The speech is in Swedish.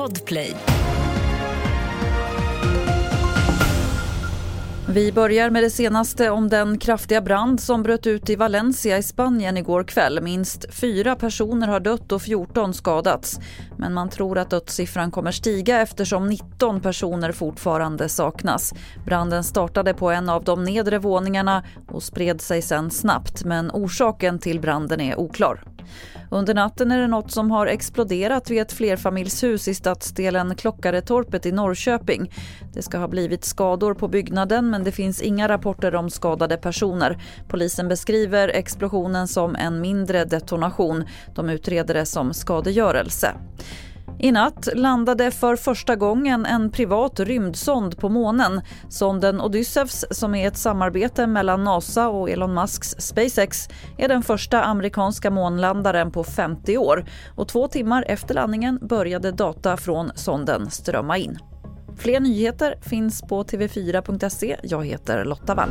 Podplay. Vi börjar med det senaste om den kraftiga brand som bröt ut i Valencia i Spanien igår kväll. Minst fyra personer har dött och 14 skadats. Men man tror att dödssiffran kommer stiga eftersom 19 personer fortfarande saknas. Branden startade på en av de nedre våningarna och spred sig sen snabbt men orsaken till branden är oklar. Under natten är det något som har exploderat vid ett flerfamiljshus i stadsdelen Klockaretorpet i Norrköping. Det ska ha blivit skador på byggnaden men det finns inga rapporter om skadade personer. Polisen beskriver explosionen som en mindre detonation. De utreder det som skadegörelse. I natt landade för första gången en privat rymdsond på månen. Sonden Odysseus, som är ett samarbete mellan NASA och Elon Musks SpaceX, är den första amerikanska månlandaren på 50 år. Och två timmar efter landningen började data från sonden strömma in. Fler nyheter finns på tv4.se. Jag heter Lotta Wall.